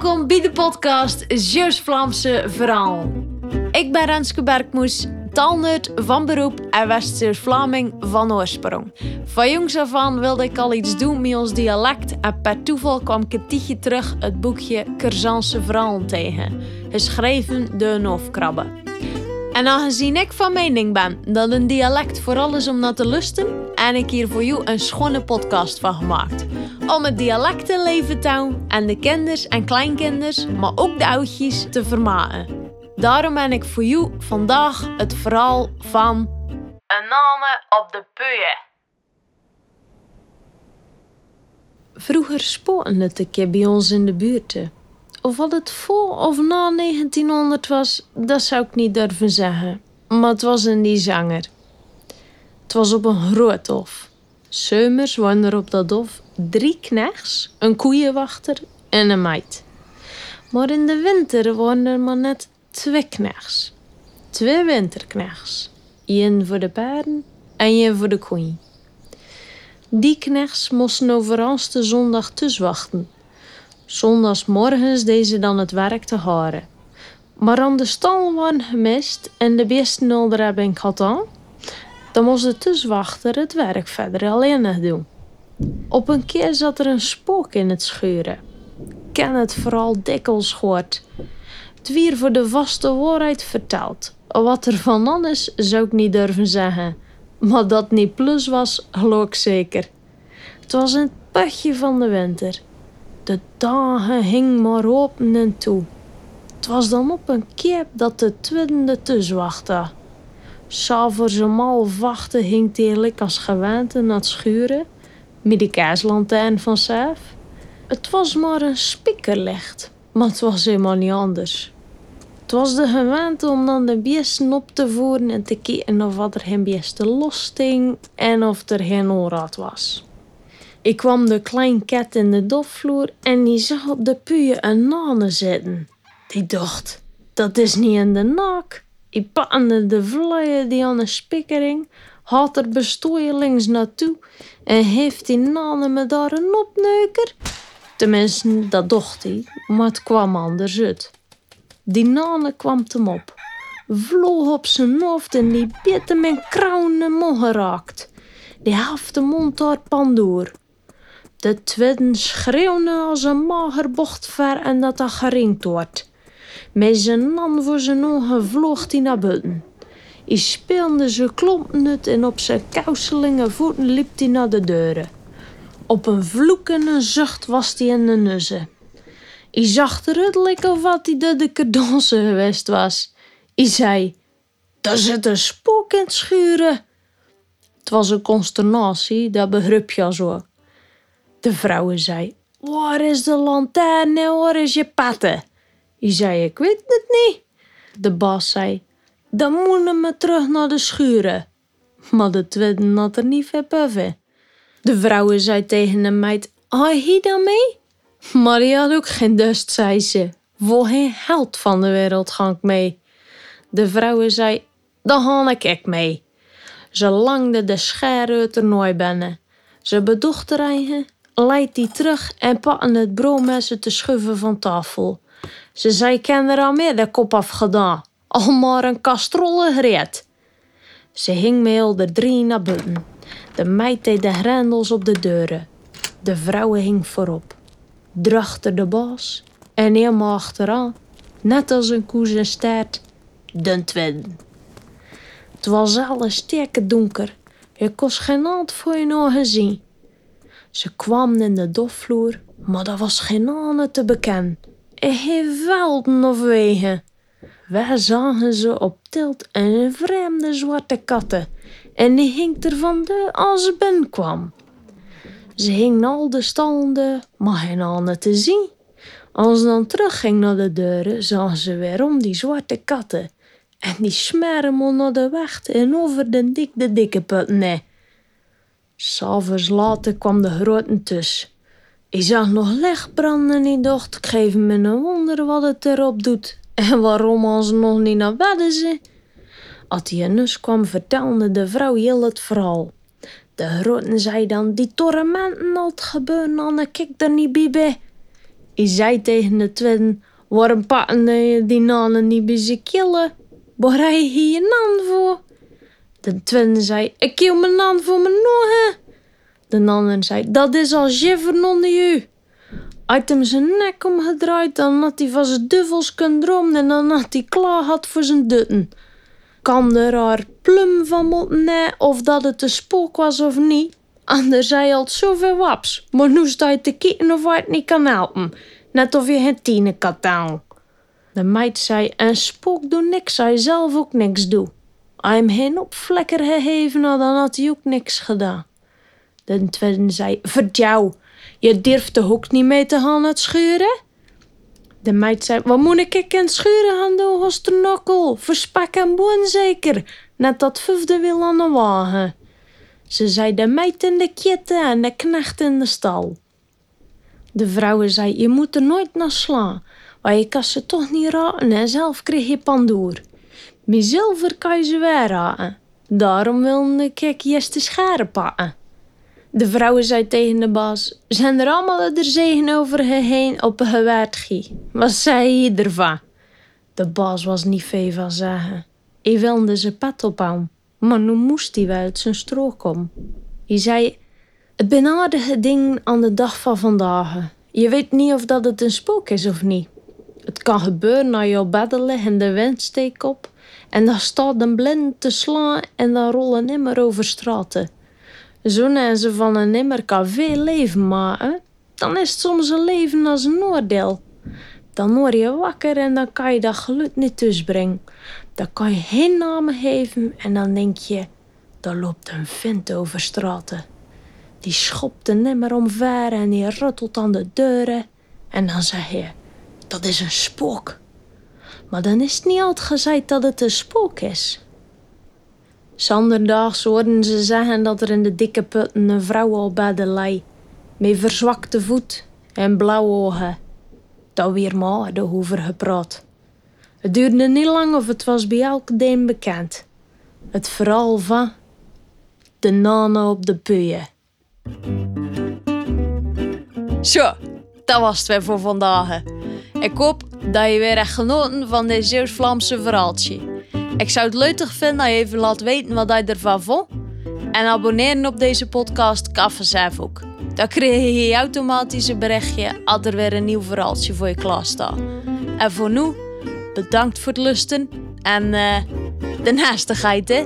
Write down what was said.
Welkom bij de podcast Zeus Vlaamse Verhaal. Ik ben Renske Bergmoes, taalnerd van beroep en West-Zeeuws-Vlaming van oorsprong. Van jongs af aan wilde ik al iets doen met ons dialect en per toeval kwam ik een terug het boekje Curzanse Verhalen tegen, geschreven door Hoofdkrabbe. En aangezien ik van mening ben dat een dialect vooral is om naar te lusten, heb ik hier voor jou een schone podcast van gemaakt. Om het dialect te leven te houden en de kinders en kleinkinders, maar ook de oudjes te vermaken. Daarom ben ik voor jou vandaag het verhaal van Een name op de puie. Vroeger spoorde het een keer bij ons in de buurt. Of wat het voor of na 1900 was, dat zou ik niet durven zeggen. Maar het was een die zanger. Het was op een groot hof. Zomers woonden er op dat hof drie knechts, een koeienwachter en een meid. Maar in de winter waren er maar net twee knechts. Twee winterknechts. Eén voor de paarden en één voor de koeien. Die knechts moesten overalste zondag wachten. Zondagsmorgens deden ze dan het werk te haren. Maar aan de stal waren gemist en de beesten al gehad aan, dan moest de tuswachter het werk verder alleen doen. Op een keer zat er een spook in het schuren. Ken het vooral dikwijls gehoord. Het wier voor de vaste waarheid verteld. Wat er van anders zou ik niet durven zeggen. Maar dat niet plus was, geloof ik zeker. Het was een putje van de winter. De dagen hing maar open en toe. Het was dan op een keer dat de tweede tuswachtte. Om half wachten hing hij als gewend naar het schuren, met de kaaslantijn van Saf. Het was maar een spiekerlicht, maar het was helemaal niet anders. Het was de gewoonte om dan de beesten op te voeren en te kijken of er geen beesten lossting en of er geen onraad was. Ik kwam de klein kat in de dofvloer en die zag op de puien een nane zitten. Die dacht, dat is niet in de nak. Ik pakte de vlooien die aan de spikkering, had er links naartoe en heeft die nane me daar een opneuker. Tenminste, dat dacht hij, maar het kwam anders uit. Die nane kwam hem op, vloog op zijn hoofd en die beet hem in krauwen mond geraakt. Die hafte de mond daar pandoor. De tweede schreeuwde als een mager bocht ver en dat dat geringd wordt. Met zijn man voor zijn ogen vloog hij naar buiten. Hij speelde zijn klompnut en op zijn kouselinge voeten liep hij naar de deuren. Op een vloekende zucht was hij in de nussen. Hij zag ruddelijk of wat hij de de geweest was. Hij zei, daar zit een spook in het schuren. Het was een consternatie, dat begreep je zo. De vrouwen zei, waar is de lantaarn en waar is je patten? Je zei, ik weet het niet. De baas zei, dan moeten we terug naar de schuren. Maar de tweede had er niet boven. De vrouwen zei tegen de meid, hou je dan mee? Maar die had ook geen dust, zei ze. Voor geen held van de wereld ga ik mee. De vrouwen zei, dan ga ik ook mee. Ze langde de scher uit er nooit binnen. Ze bedocht er eigen, leidt die terug en pakte het broodmes te schuiven van tafel. Ze zei, ken er al meer de kop afgedaan. Al maar een kastrolle gereed. Ze hing met al de drie naar buiten. De meid deed de grendels op de deuren. De vrouwen hing voorop. Drachter de baas en helemaal achteraan, net als een koe zijn staart, de tweede. Het was alles sterke donker. Je kon geen hand voor je ogen zien. Ze kwam in de dofvloer, maar dat was geen ane te bekennen velden of wegen. Wij zagen ze op tilt een vreemde zwarte katten en die hing er van de als ze binnenkwam. Ze hing al de standen, maar geen handen te zien. Als ze dan terugging naar de deuren, zagen ze weer om die zwarte katten. En die smeren naar de weg en over de dik de dikke put nee. S'avonds later kwam de grote tussen. Ik zag nog licht branden en ik dacht, ik geef me een wonder wat het erop doet. En waarom als nog niet naar bed zijn. Als die nus kwam, vertelde de vrouw heel het verhaal. De groten zei dan, die tormenten al gebeuren, dan kijk er niet bij. Hij zei tegen de twin, waarom pakken die nanen niet bij ze killen? Waar hij hier nan voor? De twin zei, ik kill mijn nan voor mijn nogen. De ander zei, dat is al jiveren onder je. Uit hem zijn nek omgedraaid, dan had hij van zijn duvels kunnen en dan had hij klaar had voor zijn dutten. Kan er haar plum van moeten of dat het een spook was of niet? Anders zei al zoveel waps, maar nu sta je te kijken of hij het niet kan helpen. Net of je het tienen kan De meid zei, een spook doet niks, hij zelf ook niks doet. Hij hem heen op vlekker gegeven dan had hij ook niks gedaan. De tweede zei, vertrouw, je durft de hoek niet mee te gaan het schuren? De meid zei, wat moet ik in schuren gaan doen, als de nokkel? Verspek en boon zeker, net dat vijfde wil aan de wagen. Ze zei de meid in de kitten en de knecht in de stal. De vrouwen zei, je moet er nooit naar slaan, want je kan ze toch niet raken en zelf kreeg je pandoer. Zilver kan je ze weer raken. Daarom wilde ik eerst de scharen pakken. De vrouwen zei tegen de baas: Zijn er allemaal er zegen over heen op gewaardgie? Wat zei je ervan? De baas was niet veel van zeggen. Hij wilde zijn pet ophouden, maar nu moest hij wel uit zijn strook komen. Hij zei: Het ben aardige ding aan de dag van vandaag. Je weet niet of dat het een spook is of niet. Het kan gebeuren na je bedden en de wind steekt op en dan staat een blind te slaan en dan rollen nimmer over straten. Zo en ze van een nimmer kan veel leven maken, dan is het soms een leven als een oordeel. Dan word je wakker en dan kan je dat geluid niet tussenbrengen. Dan kan je geen namen geven en dan denk je, daar loopt een vent over straten. Die schopt de nimmer omver en die ruttelt aan de deuren. En dan zeg je, dat is een spook. Maar dan is het niet altijd gezegd dat het een spook is. Zanderdaags hoorden ze zeggen dat er in de dikke putten een vrouw al bedden lei, met verzwakte voet en blauwe ogen. Daar weer maar over gepraat. Het duurde niet lang of het was bij elke deen bekend. Het verhaal van de nana op de puien. Zo, dat was het weer voor vandaag. Ik hoop dat je weer echt genoten van dit Zeeuws-Vlaamse verhaaltje. Ik zou het leuk vinden als je even laat weten wat je ervan vond. En abonneren op deze podcast kan ook. Dan krijg je automatisch een berichtje als er weer een nieuw verhaaltje voor je klaar staat. En voor nu, bedankt voor het lusten en uh, de naastigheid hè.